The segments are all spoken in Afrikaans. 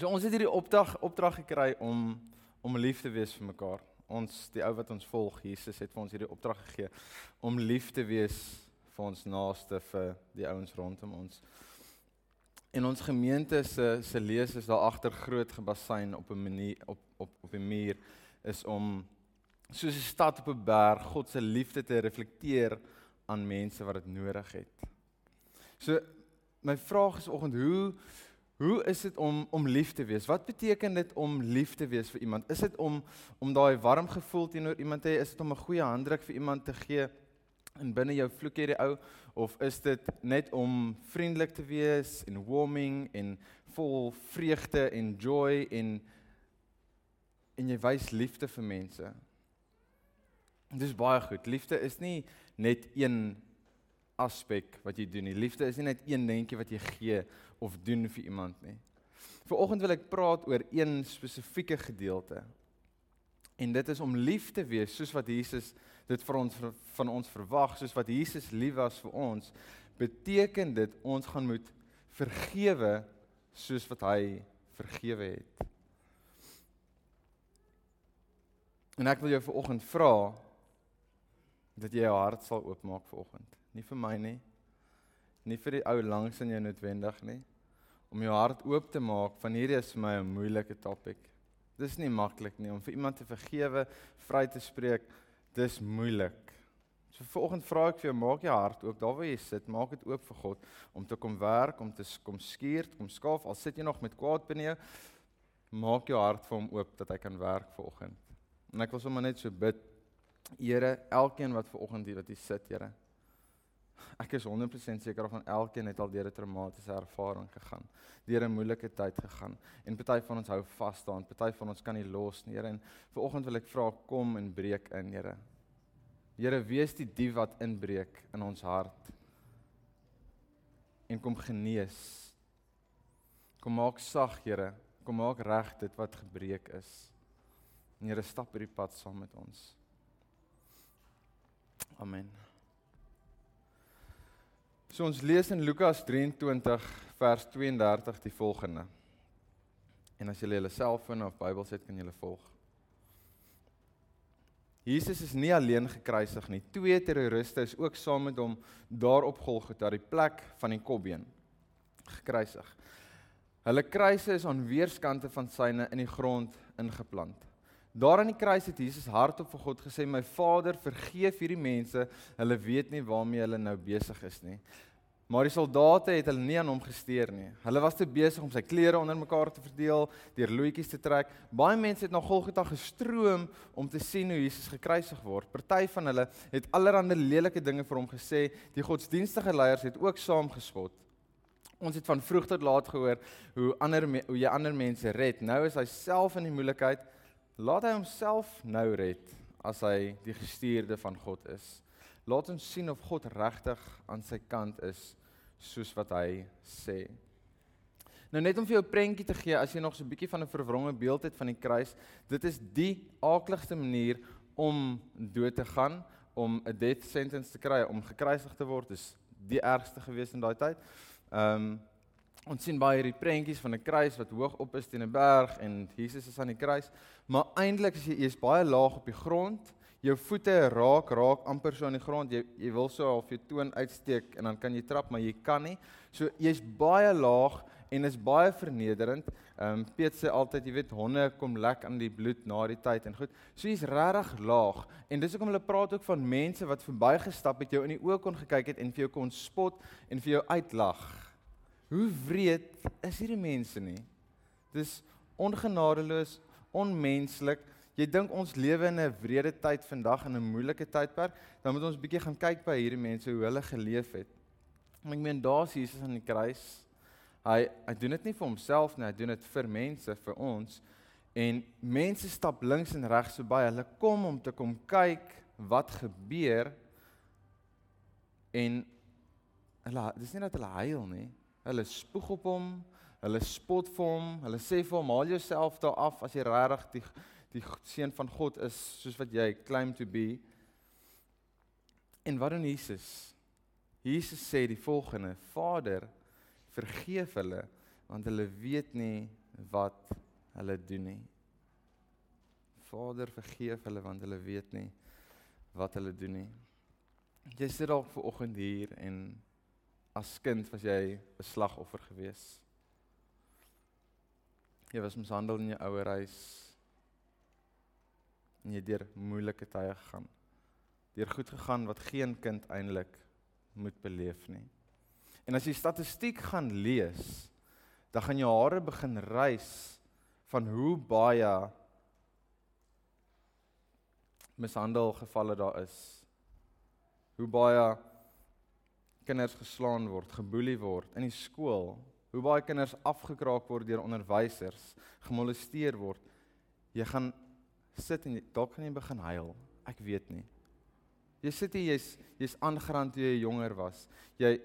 So ons het hierdie opdrag opdrag gekry om om lief te wees vir mekaar. Ons die ou wat ons volg, Jesus het vir ons hierdie opdrag gegee om lief te wees vir ons naaste vir die ouens rondom ons. En ons gemeente se se lees is daar agter groot gebasyn op 'n manier op op op 'n muur is om soos 'n stad op 'n berg God se liefde te reflekteer aan mense wat dit nodig het. So my vraag is oggend hoe hoe is dit om om lief te wees? Wat beteken dit om lief te wees vir iemand? Is dit om om daai warm gevoel teenoor iemand te hê? Is dit om 'n goeie handdruk vir iemand te gee? en binne jou vloek hierdie ou of is dit net om vriendelik te wees en warming en vol vreugde en joy en en jy wys liefde vir mense. Dis baie goed. Liefde is nie net een aspek wat jy doen nie. Liefde is nie net een dingetjie wat jy gee of doen vir iemand nie. Vanoggend wil ek praat oor een spesifieke gedeelte. En dit is om lief te wees soos wat Jesus dit vir ons van ons verwag soos wat Jesus lief was vir ons, beteken dit ons gaan moet vergewe soos wat hy vergewe het. En ek wil jou vanoggend vra dat jy jou hart sal oopmaak vanoggend. Nie vir my nie. Nie vir die ou langs in jou noodwendig nie. Om jou hart oop te maak van hierdie is vir my 'n moeilike topik. Dis nie maklik nie om vir iemand te vergewe, vry te spreek dis moeilik. So vanoggend vra ek vir jou, maak jou hart oop, daar waar jy sit, maak dit oop vir God om te kom werk, om te kom skuur, kom skaaf. Al sit jy nog met kwaad binne jou, maak jou hart vir hom oop dat hy kan werk vanoggend. En ek wil sommer net so bid. Here, elkeen wat vanoggend hier wat hier sit, Here. Ek is 100% seker van elkeen het al deur 'n traumatiese ervaring gegaan, deur 'n moeilike tyd gegaan. En party van ons hou vas daaraan, party van ons kan nie los nie, Here. En vanoggend wil ek vra kom en breek in, Here. Here, wees die dief wat inbreek in ons hart. En kom genees. Kom maak sag, Here. Kom maak reg dit wat gebreek is. En Here, stap hierdie pad saam met ons. Amen. So ons lees in Lukas 23 vers 32 die volgende. En as jy julle selfoon of Bybel het, kan jy hulle volg. Jesus is nie alleen gekruisig nie. Twee terroriste is ook saam met hom daar op Golgotha, die plek van die kopbeen, gekruisig. Hulle kruise is aan weerskante van syne in die grond ingeplant. Daar aan die kruis het Jesus hardop vir God gesê: "My Vader, vergeef hierdie mense. Hulle weet nie waarmee hulle nou besig is nie." Maar die soldate het hulle nie aan hom gesteer nie. Hulle was te besig om sy klere onder mekaar te verdeel, deur loetjies te trek. Baie mense het na Golgotha gestroom om te sien hoe Jesus gekruisig word. Party van hulle het allerlei lelike dinge vir hom gesê. Die godsdienstige leiers het ook saam gespot. Ons het van vroeg tot laat gehoor hoe ander hoe jy ander mense red. Nou is hy self in die moeilikheid laat hy homself nou red as hy die gestuurde van God is. Laat ons sien of God regtig aan sy kant is soos wat hy sê. Nou net om vir jou 'n prentjie te gee as jy nog so 'n bietjie van 'n verwronge beeld het van die kruis, dit is die aakligste manier om dood te gaan, om 'n death sentence te kry, om gekruisig te word, is die ergste gewees in daai tyd. Ehm um, Ons sien baie hierdie prentjies van 'n kruis wat hoog op is teen 'n berg en Jesus is aan die kruis, maar eintlik as jy is baie laag op die grond, jou voete raak raak amper so aan die grond. Jy jy wil so half jou toon uitsteek en dan kan jy trap, maar jy kan nie. So jy's baie laag en is baie vernederend. Ehm um, Piet sê altyd, jy weet, honde kom lek aan die bloed na die tyd en goed. So jy's regtig laag en dis hoekom hulle praat ook van mense wat verbygestap het, jou in die oë kon gekyk het en vir jou kon spot en vir jou uitlag. Hoe wreed is hierdie mense nie? Dis ongenadeloos, onmenslik. Jy dink ons lewe in 'n wrede tyd vandag in 'n moeilike tydperk, dan moet ons bietjie gaan kyk by hierdie mense hoe hulle geleef het. Ek meen daar's Jesus aan die kruis. Hy hy doen dit nie vir homself nie, hy doen dit vir mense, vir ons. En mense stap links en regs so baie. Hulle kom om te kom kyk wat gebeur. En hulle dis nie dat hulle huil nie. Hulle spoeg op hom, hulle spot vir hom, hulle sê vir hom: "Haal jouself daar af as jy regtig die seun van God is soos wat jy claim to be." En wat doen Jesus? Jesus sê die volgende: "Vader, vergeef hulle want hulle weet nie wat hulle doen nie. Vader, vergeef hulle want hulle weet nie wat hulle doen nie. Jy sit dalk ver oggend hier en as kind was jy 'n slagoffer gewees. Jy was mishandel in jou ouerhuis. En jy deur moeilike tye gegaan. Deur goed gegaan wat geen kind eintlik moet beleef nie. En as jy statistiek gaan lees, dan gaan jou hare begin rys van hoe baie mishandel gevalle daar is. Hoe baie kinders geslaan word, geboelie word in die skool. Hoe baie kinders afgekraak word deur onderwysers, gemolesteer word. Jy gaan sit en dalk gaan jy begin huil. Ek weet nie. Jy sit hier, jy's jy's aangerand toe jy jonger was. Jy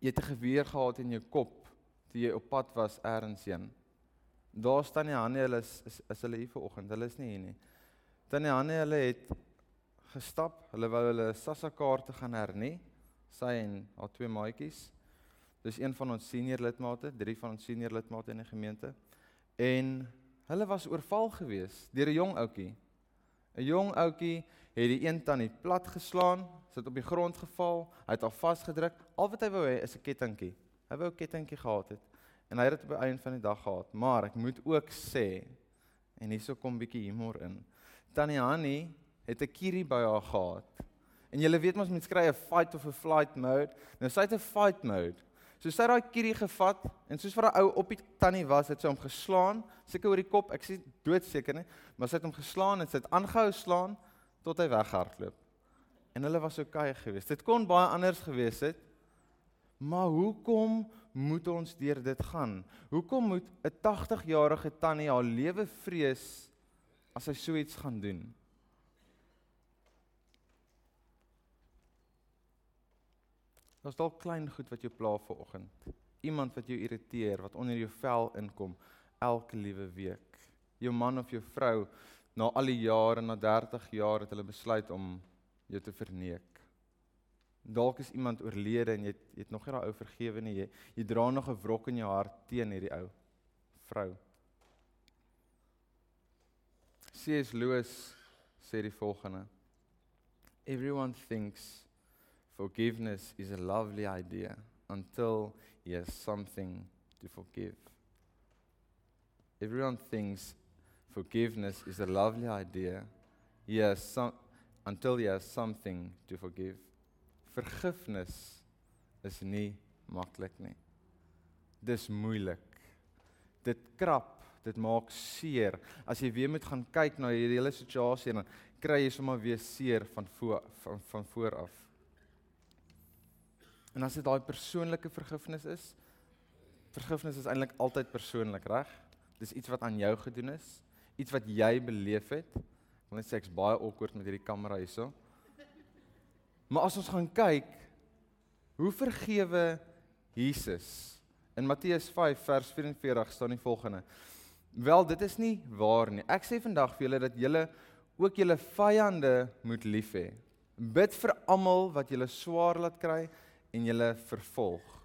jy het 'n geweer gehad in jou kop toe jy op pad was eers heen. Daar staan die Hanne, hulle is, is is hulle hier vanoggend. Hulle is nie hier nie. Tannie Hanne, hulle het gestap. Hulle wou hulle Sassa kaarte gaan hernie. Sy en haar twee maatjies. Dis een van ons senior lidmate, drie van ons senior lidmate in die gemeente. En hulle was oorval gewees deur 'n jong ouetjie. 'n Jong ouetjie het die een tannie plat geslaan, sit op die grond geval, hy het haar vasgedruk. Al wat hy wou hê is 'n kettingkie. Hy wou 'n kettingkie gehad het en hy het dit op die einde van die dag gehad. Maar ek moet ook sê en hierso kom bietjie humor in. Tannie Hanni het 'n kierie by haar gehad. En jy weet mos mens kry 'n fight of 'n flight mode. Nou sy het 'n fight mode. So sy daai kierie gevat en soos vir 'n ou op die tannie was, het sy hom geslaan, seker oor die kop. Ek sê doodseker nie, maar sy het hom geslaan en sy het aangehou slaan tot hy weghardloop. En hulle was so kaai geweest. Dit kon baie anders gewees het. Maar hoekom moet ons deur dit gaan? Hoekom moet 'n 80-jarige tannie haar lewe vrees as sy so iets gaan doen? Daar's dalk klein goed wat jou pla vir oggend. Iemand wat jou irriteer, wat onder jou vel inkom elke liewe week. Jou man of jou vrou na al die jare, na 30 jaar het hulle besluit om jou te verneek. Dalk is iemand oorlede en jy het, jy het nog nie daai ou vergewe nie. Jy, jy dra nog 'n wrok in jou hart teen hierdie ou vrou. C.S. Lewis sê die volgende: Everyone thinks forgiveness is a lovely idea until he has something to forgive. Everyone thinks forgiveness is a lovely idea. He has some until he has something to forgive vergifnis is nie maklik nie. Dis moeilik. Dit krap, dit maak seer. As jy weer moet gaan kyk na hierdie hele situasie dan kry jy sommer weer seer van voor van van voor af. En as dit daai persoonlike vergifnis is, vergifnis is eintlik altyd persoonlik, reg? Dis iets wat aan jou gedoen is, iets wat jy beleef het. Ek wil net sê ek's baie awkward met hierdie kamera hierso. Maar as ons gaan kyk hoe vergewe Jesus in Matteus 5 vers 44 staan die volgende. Wel, dit is nie waar nie. Ek sê vandag vir julle dat julle ook julle vyande moet lief hê. Bid vir almal wat julle swaar laat kry en julle vervolg.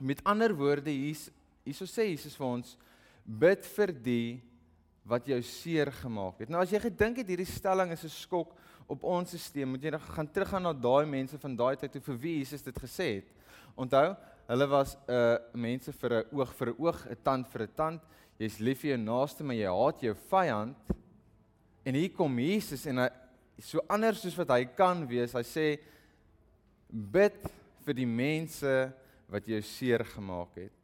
Met ander woorde, hier hierso sê Jesus vir ons bid vir die wat jou seer gemaak het. Nou as jy gedink het hierdie stelling is 'n skok, op ons stelsel, moet jy dan gaan teruggaan na daai mense van daai tyd toe vir wie Jesus dit gesê het. Onthou, hulle was 'n uh, mense vir 'n oog vir 'n oog, 'n tand vir 'n tand. Jy's lief vir jou naaste, maar jy haat jou vyand. En hier kom Jesus en hy so anders soos wat hy kan wees. Hy sê bid vir die mense wat jou seer gemaak het.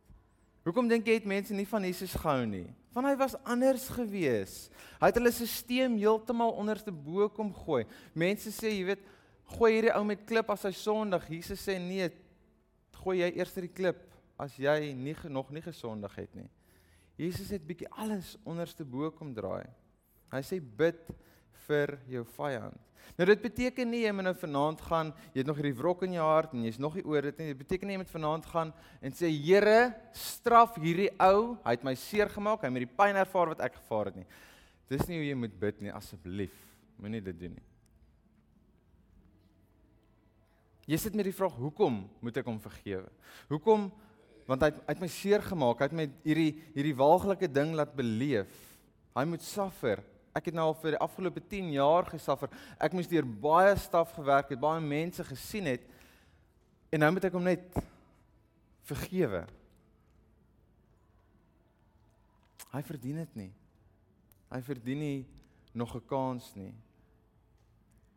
Hoekom dink jy het mense nie van Jesus gehou nie? Want hy was anders gewees. Hy het hulle stelsel heeltemal onderste bo kom gooi. Mense sê, jy weet, gooi hierdie ou met klip as hy sondig. Jesus sê nee, gooi jy eers die klip as jy nie nog nie gesondig het nie. Jesus het bietjie alles onderste bo kom draai. Hy sê bid vir jou vyand. Nou dit beteken nie jy moet nou vanaand gaan, jy het nog hierdie wrok in jou hart en jy's nog nie oor dit nie. Dit beteken nie jy moet vanaand gaan en sê Here, straf hierdie ou. Hy het my seer gemaak. Hy het die pyn ervaar wat ek gevaar het nie. Dis nie hoe jy moet bid nie, asseblief. Moenie dit doen nie. Jy sit met die vraag, hoekom moet ek hom vergewe? Hoekom Want hy het, hy het my seer gemaak. Hy het my hierdie hierdie waaglike ding laat beleef. Hy moet suffer. Ek het nou al vir die afgelope 10 jaar gesuffer. Ek moes deur baie staf gewerk het, baie mense gesien het. En nou moet ek hom net vergewe. Hy verdien dit nie. Hy verdien nie nog 'n kans nie.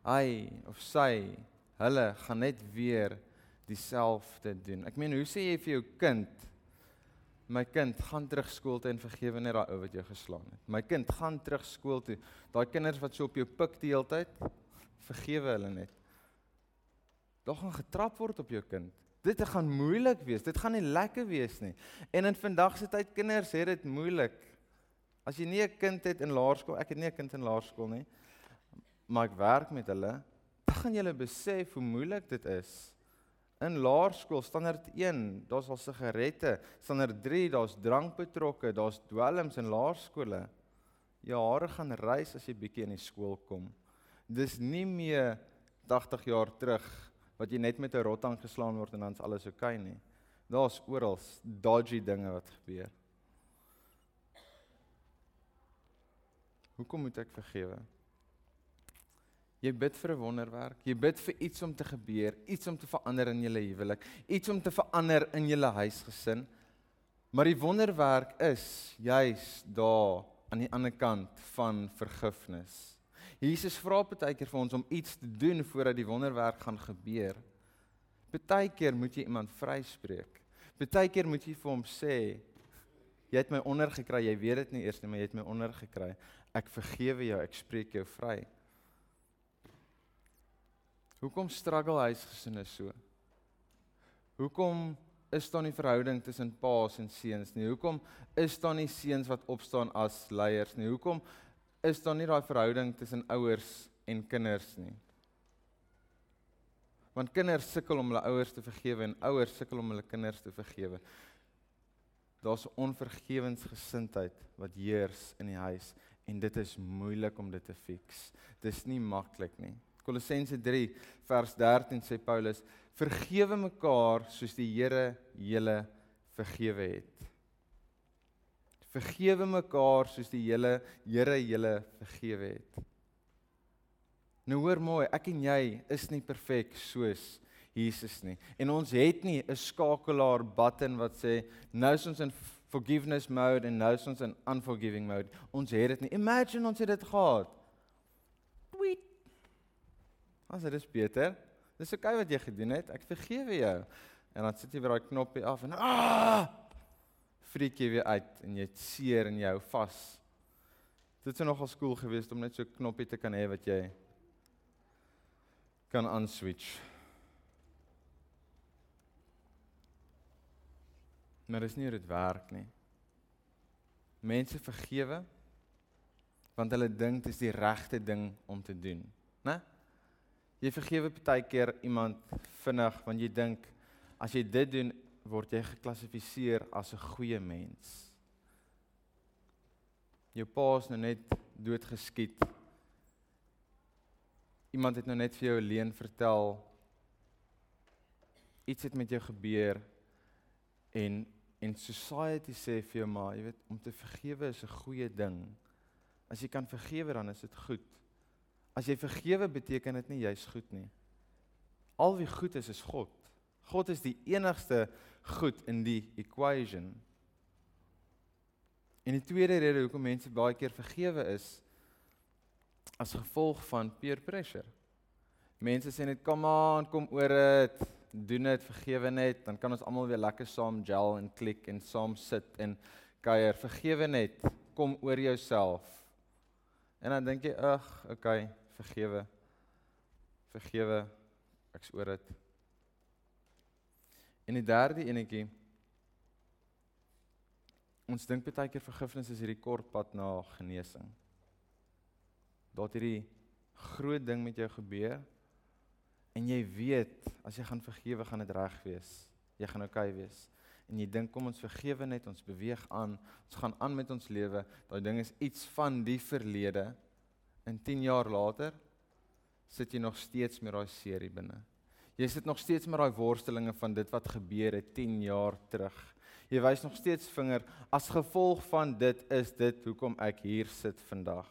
Hy of sy, hulle gaan net weer dieselfde doen. Ek meen, hoe sê jy vir jou kind My kind, gaan terug skool toe en vergewe net daai ou wat jou geslaan het. My kind, gaan terug skool toe. Daai kinders wat so op jou pik die hele tyd, vergewe hulle net. Daar gaan getrap word op jou kind. Dit gaan moeilik wees. Dit gaan nie lekker wees nie. En in vandag se tyd kinders het dit moeilik. As jy nie 'n kind het in laerskool, ek het nie 'n kind in laerskool nie, maar ek werk met hulle, dan gaan jy besef hoe moeilik dit is. In laerskool standaard 1, daar's al sigarette, standaard 3, daar's drank betrokke, daar's dwelms in laerskole. Jou hare gaan rys as jy bietjie in die skool kom. Dis nie meer 80 jaar terug wat jy net met 'n rotang geslaan word en dan's alles oukei okay nie. Daar's oral dodgy dinge wat gebeur. Hoekom moet ek vergewe? Jy bid vir 'n wonderwerk. Jy bid vir iets om te gebeur, iets om te verander in julle huwelik, iets om te verander in julle huisgesin. Maar die wonderwerk is juis daar aan die ander kant van vergifnis. Jesus vra baie keer vir ons om iets te doen voordat die wonderwerk gaan gebeur. Baie keer moet jy iemand vryspreek. Baie keer moet jy vir hom sê jy het my onder gekry, jy weet dit nie eers nie, maar jy het my onder gekry. Ek vergewe jou, ek spreek jou vry. Hoekom struggle huisgesinne so? Hoekom is daar nie verhouding tussen paas en seuns nie? Hoekom is daar nie seuns wat opstaan as leiers nie? Hoekom is daar nie daai verhouding tussen ouers en kinders nie? Want kinders sukkel om hulle ouers te vergewe en ouers sukkel om hulle kinders te vergewe. Daar's 'n onvergewensgesindheid wat heers in die huis en dit is moeilik om dit te fix. Dis nie maklik nie. Kolossense 3 vers 13 sê Paulus: "Vergewe mekaar soos die Here julle vergewe het." Vergewe mekaar soos die hele Here julle vergewe het. Nou hoor mooi, ek en jy is nie perfek soos Jesus nie. En ons het nie 'n skakelaar button wat sê nou is ons in forgiveness mode en nou is ons in unforgiving mode. Ons het dit nie. Imagine ons het dit gehad. As dit is beter. Dis oké okay wat jy gedoen het. Ek vergewe jou. En dan sit jy weer daai knoppie af en ah! Freek jy weer uit en jy seer en jy hou vas. Dit sou nogal skool gewees om net so 'n knoppie te kan hê wat jy kan unswitch. Maar dis nie dit werk nie. Mense vergewe want hulle dink dit is die regte ding om te doen? Jy vergewe baie keer iemand vinnig want jy dink as jy dit doen word jy geklassifiseer as 'n goeie mens. Jou pa is nou net doodgeskiet. Iemand het nou net vir jou 'n leuen vertel. Iets het met jou gebeur en en society sê vir jou maar, jy weet, om te vergewe is 'n goeie ding. As jy kan vergewe dan is dit goed. As jy vergewe beteken dit nie jy's goed nie. Al wie goed is is God. God is die enigste goed in die equation. En die tweede rede hoekom mense baie keer vergewe is as gevolg van peer pressure. Mense sê net kom aan, kom oor dit, doen dit, vergewe net, dan kan ons almal weer lekker saam gel en klik en saam sit en kuier. Vergewe net, kom oor jouself. En dan dink jy, ag, okay, vergewe. Vergewe. Ek's oor dit. En die derde enetjie Ons dink baie keer vergifnis is hierdie kort pad na genesing. Dat hierdie groot ding met jou gebeur en jy weet as jy gaan vergewe gaan dit reg wees. Jy gaan oukei okay wees. En jy dink kom ons vergewe net, ons beweeg aan. Ons gaan aan met ons lewe. Daai ding is iets van die verlede En 10 jaar later sit jy nog steeds met daai serie binne. Jy sit nog steeds met daai worstelinge van dit wat gebeur het 10 jaar terug. Jy wys nog steeds vinger as gevolg van dit is dit hoekom ek hier sit vandag.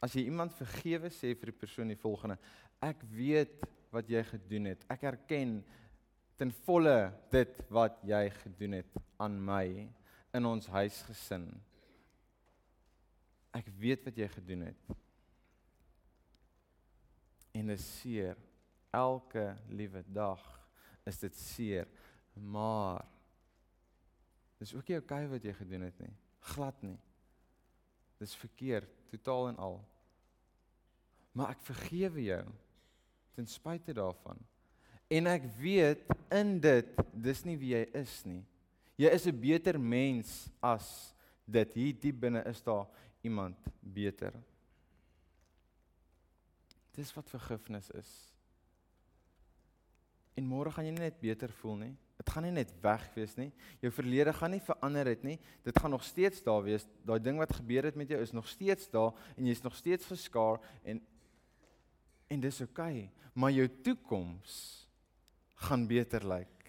As jy iemand vergewe sê vir die persoon die volgende: Ek weet wat jy gedoen het. Ek erken ten volle dit wat jy gedoen het aan my in ons huisgesin. Ek weet wat jy gedoen het. En dit seer. Elke liewe dag is dit seer, maar dis ook nie okay wat jy gedoen het nie. Glad nie. Dis verkeerd, totaal en al. Maar ek vergewe jou ten spyte daarvan. En ek weet in dit dis nie wie jy is nie. Jy is 'n beter mens as dit. Hier diep binne is daar iemand beter. Dis wat vergifnis is. En môre gaan jy net beter voel nie. Dit gaan nie net weg wees nie. Jou verlede gaan nie verander het nie. Dit gaan nog steeds daar wees. Daai ding wat gebeur het met jou is nog steeds daar en jy's nog steeds geskaar en en dis oukei, okay, maar jou toekoms gaan beter lyk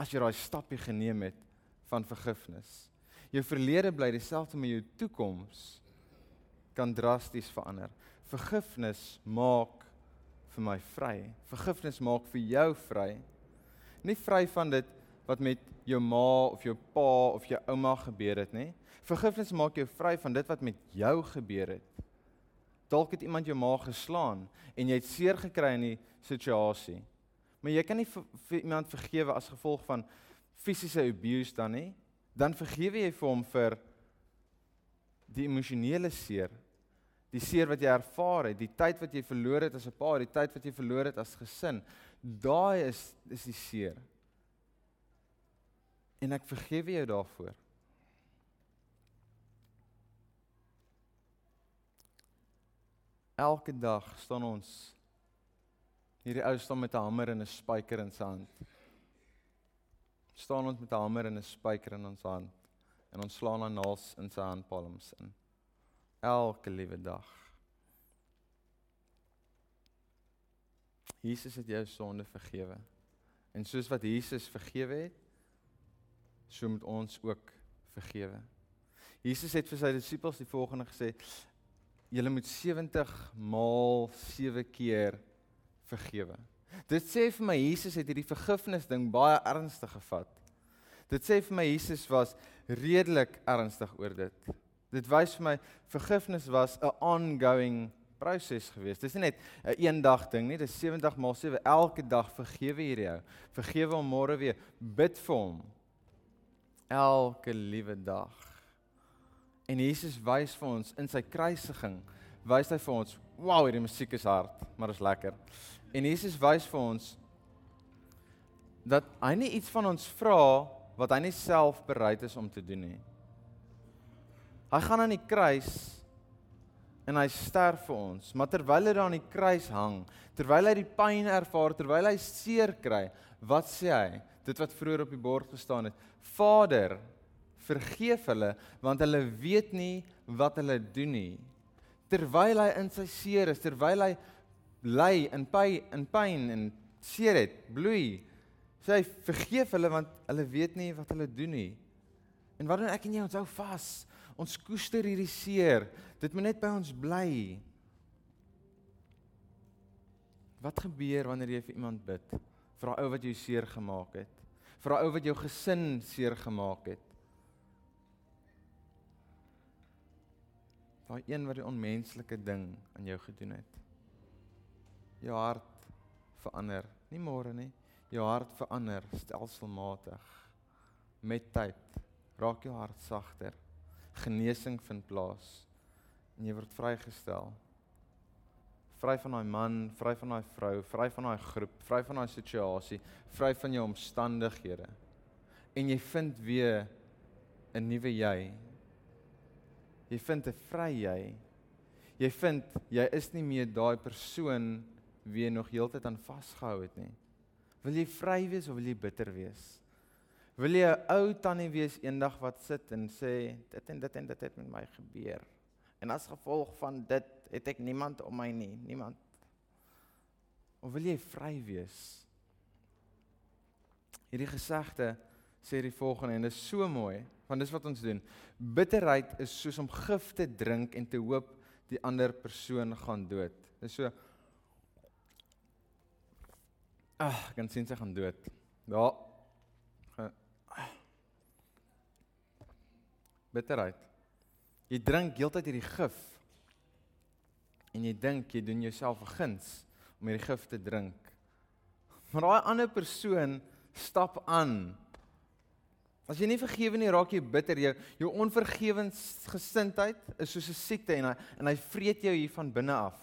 as jy daai stappie geneem het van vergifnis. Jou verlede bly dieselfde, maar jou toekoms kan drasties verander. Vergifnis maak vir my vry. Vergifnis maak vir jou vry. Nie vry van dit wat met jou ma of jou pa of jou ouma gebeur het nie. Vergifnis maak jou vry van dit wat met jou gebeur het. Dalk het iemand jou ma geslaan en jy het seer gekry in die situasie. Maar jy kan nie vir, vir iemand vergewe as gevolg van fisiese abuse dan nie. Dan vergewe jy vir hom vir die emosionele seer die seer wat jy ervaar het, die tyd wat jy verloor het as 'n pa, die tyd wat jy verloor het as gesin, daai is is die seer. En ek vergewe jou daarvoor. Elke dag staan ons hierdie ou staan met 'n hamer en 'n spyker in sy hand. staan ons met 'n hamer en 'n spyker in ons hand en ons slaan aan naals in sy handpalms in elke liewe dag. Jesus het jou sonde vergewe. En soos wat Jesus vergewe het, so moet ons ook vergewe. Jesus het vir sy disippels die volgende gesê: Julle moet 70 maal 7 keer vergewe. Dit sê vir my Jesus het hierdie vergifnis ding baie ernstig gevat. Dit sê vir my Jesus was redelik ernstig oor dit. Dit wys vir my vergifnis was 'n ongoing proses geweest. Dis nie net 'n een dag ding nie, dis 70 maal 7 elke dag vergewe hierdie ou. Vergewe hom môre weer, bid vir hom. Elke liewe dag. En Jesus wys vir ons in sy kruisiging, wys hy vir ons, wow, hierdie musiek is hard, maar is lekker. En Jesus wys vir ons dat hy nie iets van ons vra wat hy nie self bereid is om te doen nie. Hy gaan aan die kruis en hy sterf vir ons, maar terwyl hy daar aan die kruis hang, terwyl hy die pyn ervaar, terwyl hy seer kry, wat sê hy? Dit wat vroeër op die bord gestaan het: Vader, vergeef hulle want hulle weet nie wat hulle doen nie. Terwyl hy in sy seer is, terwyl hy ly in pyn in pyn en seer het, bloei, sê hy vergeef hulle want hulle weet nie wat hulle doen nie. En wat doen ek en jy ons hou vas? Ons koester hierdie seer. Dit moet net by ons bly. Wat gebeur wanneer jy vir iemand bid? Vir 'n ou wat jou seer gemaak het. Vir 'n ou wat jou gesin seer gemaak het. Daai een wat die onmenslike ding aan jou gedoen het. Jou hart verander, nie môre nie. Jou hart verander stelselmatig met tyd. Raak jou hart sagter genesing vind plaas en jy word vrygestel. Vry van daai man, vry van daai vrou, vry van daai groep, vry van daai situasie, vry van jou omstandighede. En jy vind weer 'n nuwe jy. Jy vind 'n vry jy. Jy vind jy is nie meer daai persoon wie jy nog heeltyd aan vasgehou het nie. Wil jy vry wees of wil jy bitter wees? Wil jy 'n ou tannie wees eendag wat sit en sê dit en dit en dit het met my gebeur. En as gevolg van dit het ek niemand om my nie, niemand. Of wil jy vry wees? Hierdie gesegde sê die volgende en dit is so mooi, want dis wat ons doen. Bitterheid is soos om gif te drink en te hoop die ander persoon gaan dood. Dis so Ag, ah, kan sien sy gaan dood. Ja. Bitterheid. Jy drink heeltyd hierdie gif en jy dink jy doen jouself 'n guns om hierdie gif te drink. Maar daai ander persoon stap aan. As jy nie vergewe nie, raak jy bitter. Jou jou onvergewensgesindheid is soos 'n siekte en hy en hy vreet jou hier van binne af.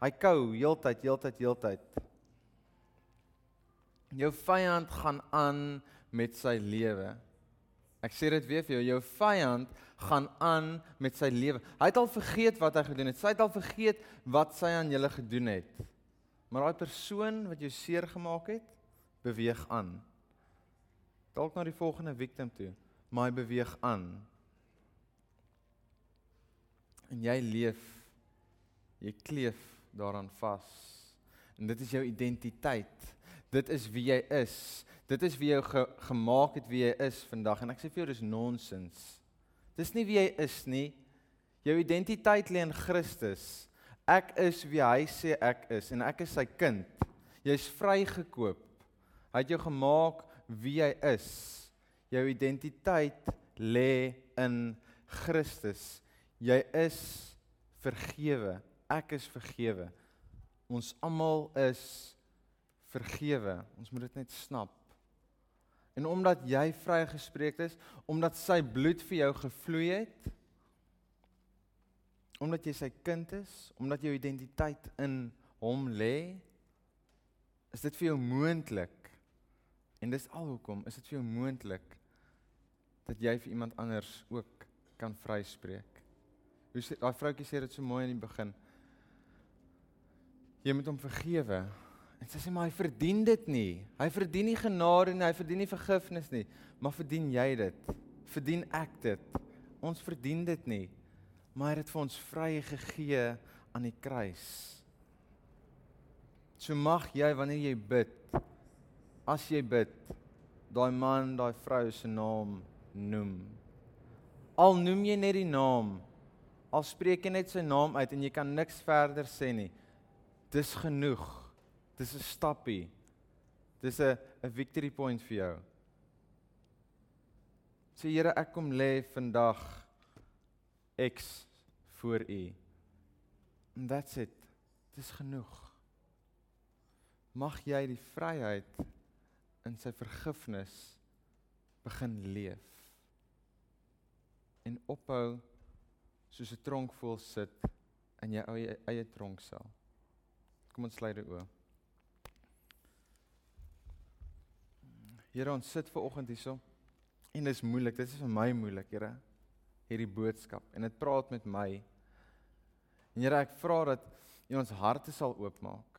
Hy kou heeltyd, heeltyd, heeltyd. Jou vyand gaan aan met sy lewe. Ek sê dit weer vir jou, jou vyand gaan aan met sy lewe. Hy het al vergeet wat hy gedoen het. Sy het al vergeet wat sy aan julle gedoen het. Maar daai persoon wat jou seer gemaak het, beweeg aan. Dalk na die volgende victim toe, maar hy beweeg aan. En jy leef jy kleef daaraan vas. En dit is jou identiteit. Dit is wie jy is. Dit is wie jou ge gemaak het wie jy is vandag en ek sê vir jou dis nonsens. Dis nie wie jy is nie. Jou identiteit lê in Christus. Ek is wie hy sê ek is en ek is sy kind. Jy's vrygekoop. Hy het jou gemaak wie jy is. Jou identiteit lê in Christus. Jy is vergewe. Ek is vergewe. Ons almal is vergewe. Ons moet dit net snap. En omdat jy vrygespreek is, omdat sy bloed vir jou gevloei het, omdat jy sy kind is, omdat jou identiteit in hom lê, is dit vir jou moontlik. En dis alhoekom is dit vir jou moontlik dat jy vir iemand anders ook kan vryspreek. Hoe sê daai vroutjie sê dit so mooi in die begin. Jy moet hom vergewe En sy sê maar hy verdien dit nie. Hy verdien nie genade nie, hy verdien nie vergifnis nie, maar verdien jy dit? Verdien ek dit? Ons verdien dit nie. Maar hy het dit vir ons vrye gegee aan die kruis. So mag jy wanneer jy bid, as jy bid, daai man, daai vrou se naam noem. Al noem jy net die naam, al spreek jy net sy naam uit en jy kan niks verder sê nie. Dis genoeg. Dis 'n stappie. Dis 'n 'n victory point vir jou. Sê Here, ek kom lê vandag X voor U. And that's it. Dis genoeg. Mag jy die vryheid in sy vergifnis begin leef. En ophou soos 'n tronk vol sit in jou eie eie tronksel. Kom ons sluit dit oop. Here, ons sit ver oggend hierso. En dit is moeilik. Dit is vir my moeilik, Here. Hierdie boodskap en dit praat met my. En Here, ek vra dat U ons harte sal oopmaak.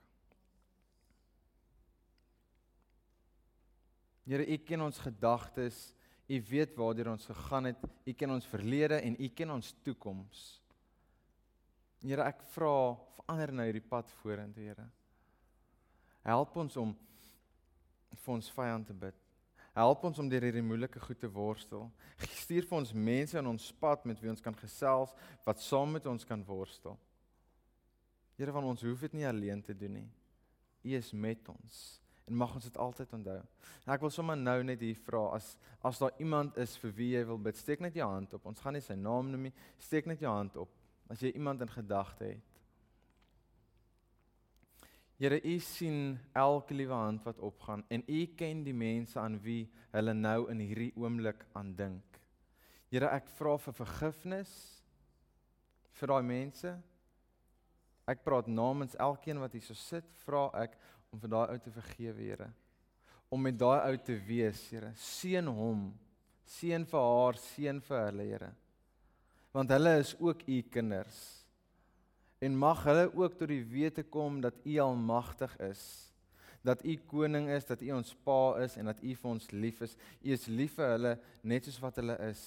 Here, U ken ons gedagtes. U weet waartoe ons gegaan het. U ken ons verlede en U ken ons toekoms. Here, ek vra verander nou hierdie pad vorentoe, Here. Help ons om vir ons vyand te bid. Help ons om deur hierdie moeilike goed te worstel. Stuur vir ons mense in ons pad met wie ons kan gesels wat saam met ons kan worstel. Here van ons hoef dit nie alleen te doen nie. U is met ons en mag ons dit altyd onthou. En ek wil sommer nou net hier vra as as daar iemand is vir wie jy wil bid, steek net jou hand op. Ons gaan nie sy naam noem nie. Steek net jou hand op as jy iemand in gedagte het. Here u sien elke liewe hand wat opgaan en u ken die mense aan wie hulle nou in hierdie oomblik aandink. Here ek vra vir vergifnis vir daai mense. Ek praat namens elkeen wat hier so sit, vra ek om vir daai ou te vergewe, Here. Om met daai ou te wees, Here. Seën hom. Seën vir haar, seën vir hulle, Here. Want hulle is ook u kinders en mag hulle ook tot die wete kom dat U almagtig is dat U koning is dat U ons pa is en dat U vir ons lief is U is lief vir hulle net soos wat hulle is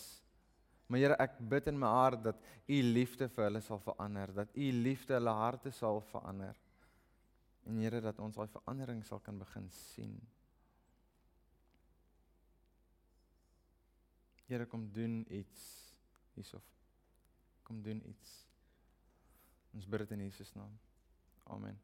maar Here ek bid in my hart dat U liefde vir hulle sal verander dat U liefde hulle harte sal verander en Here dat ons daai verandering sal kan begin sien Here kom doen iets hiersof. Kom doen iets. Ons bid dit in Jesus naam. Amen.